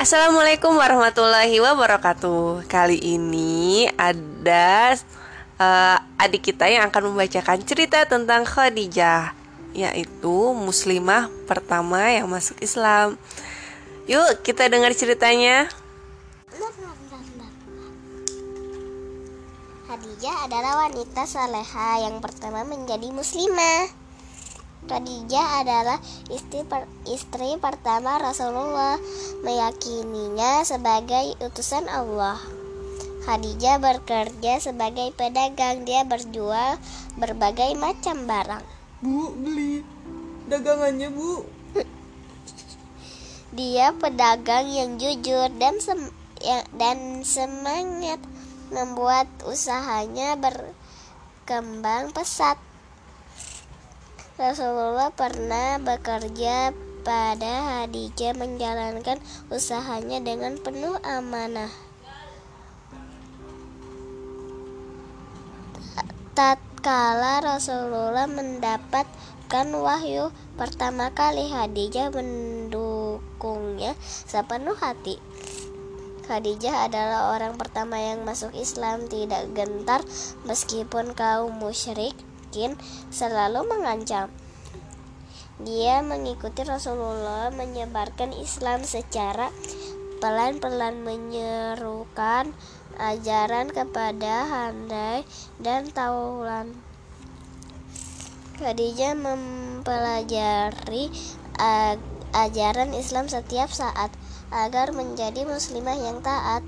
Assalamualaikum warahmatullahi wabarakatuh. Kali ini ada uh, adik kita yang akan membacakan cerita tentang Khadijah, yaitu muslimah pertama yang masuk Islam. Yuk, kita dengar ceritanya. Khadijah adalah wanita saleha yang pertama menjadi muslimah. Khadijah adalah istri per, istri pertama Rasulullah, meyakininya sebagai utusan Allah. Khadijah bekerja sebagai pedagang, dia berjual berbagai macam barang. Bu, beli dagangannya, Bu. Dia pedagang yang jujur dan sem yang, dan semangat membuat usahanya berkembang pesat. Rasulullah pernah bekerja pada Hadijah menjalankan usahanya dengan penuh amanah. Tatkala Rasulullah mendapatkan wahyu pertama kali Hadijah mendukungnya sepenuh hati. Khadijah adalah orang pertama yang masuk Islam tidak gentar meskipun kaum musyrik miskin selalu mengancam. Dia mengikuti Rasulullah menyebarkan Islam secara pelan-pelan menyerukan ajaran kepada handai dan taulan. Khadijah mempelajari ajaran Islam setiap saat agar menjadi muslimah yang taat.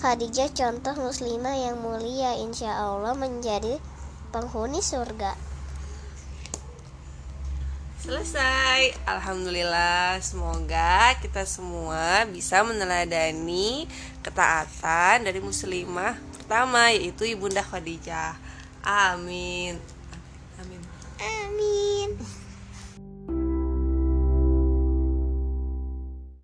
Khadijah contoh muslimah yang mulia insya Allah menjadi penghuni surga. Selesai. Alhamdulillah, semoga kita semua bisa meneladani ketaatan dari muslimah pertama yaitu Ibunda Khadijah. Amin. Amin.